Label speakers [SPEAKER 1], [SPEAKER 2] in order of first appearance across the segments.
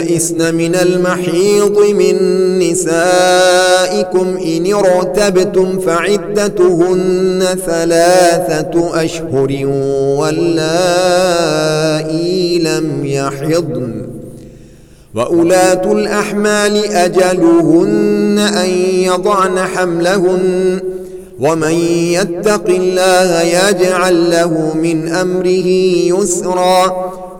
[SPEAKER 1] يئسن من المحيض من نسائكم إن ارتبتم فعدتهن ثلاثة أشهر واللائي لم يحضن. وأولاة الأحمال أجلهن أن يضعن حملهن ومن يتق الله يجعل له من أمره يسرا.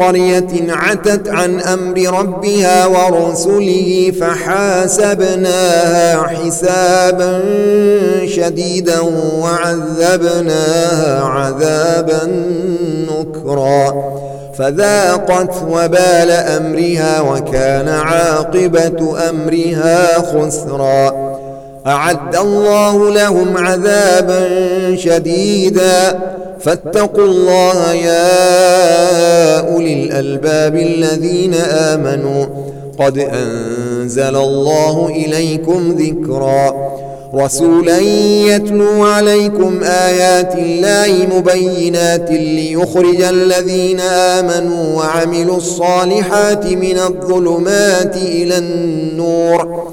[SPEAKER 1] قرية عتت عن أمر ربها ورسله فحاسبناها حسابا شديدا وعذبناها عذابا نكرا. فذاقت وبال أمرها وكان عاقبة أمرها خسرا. أعد الله لهم عذابا شديدا. فاتقوا الله يا أولي الألباب الذين آمنوا. قد أنزل الله إليكم ذكرا. رسولا يتلو عليكم آيات الله مبينات ليخرج الذين آمنوا وعملوا الصالحات من الظلمات إلى النور.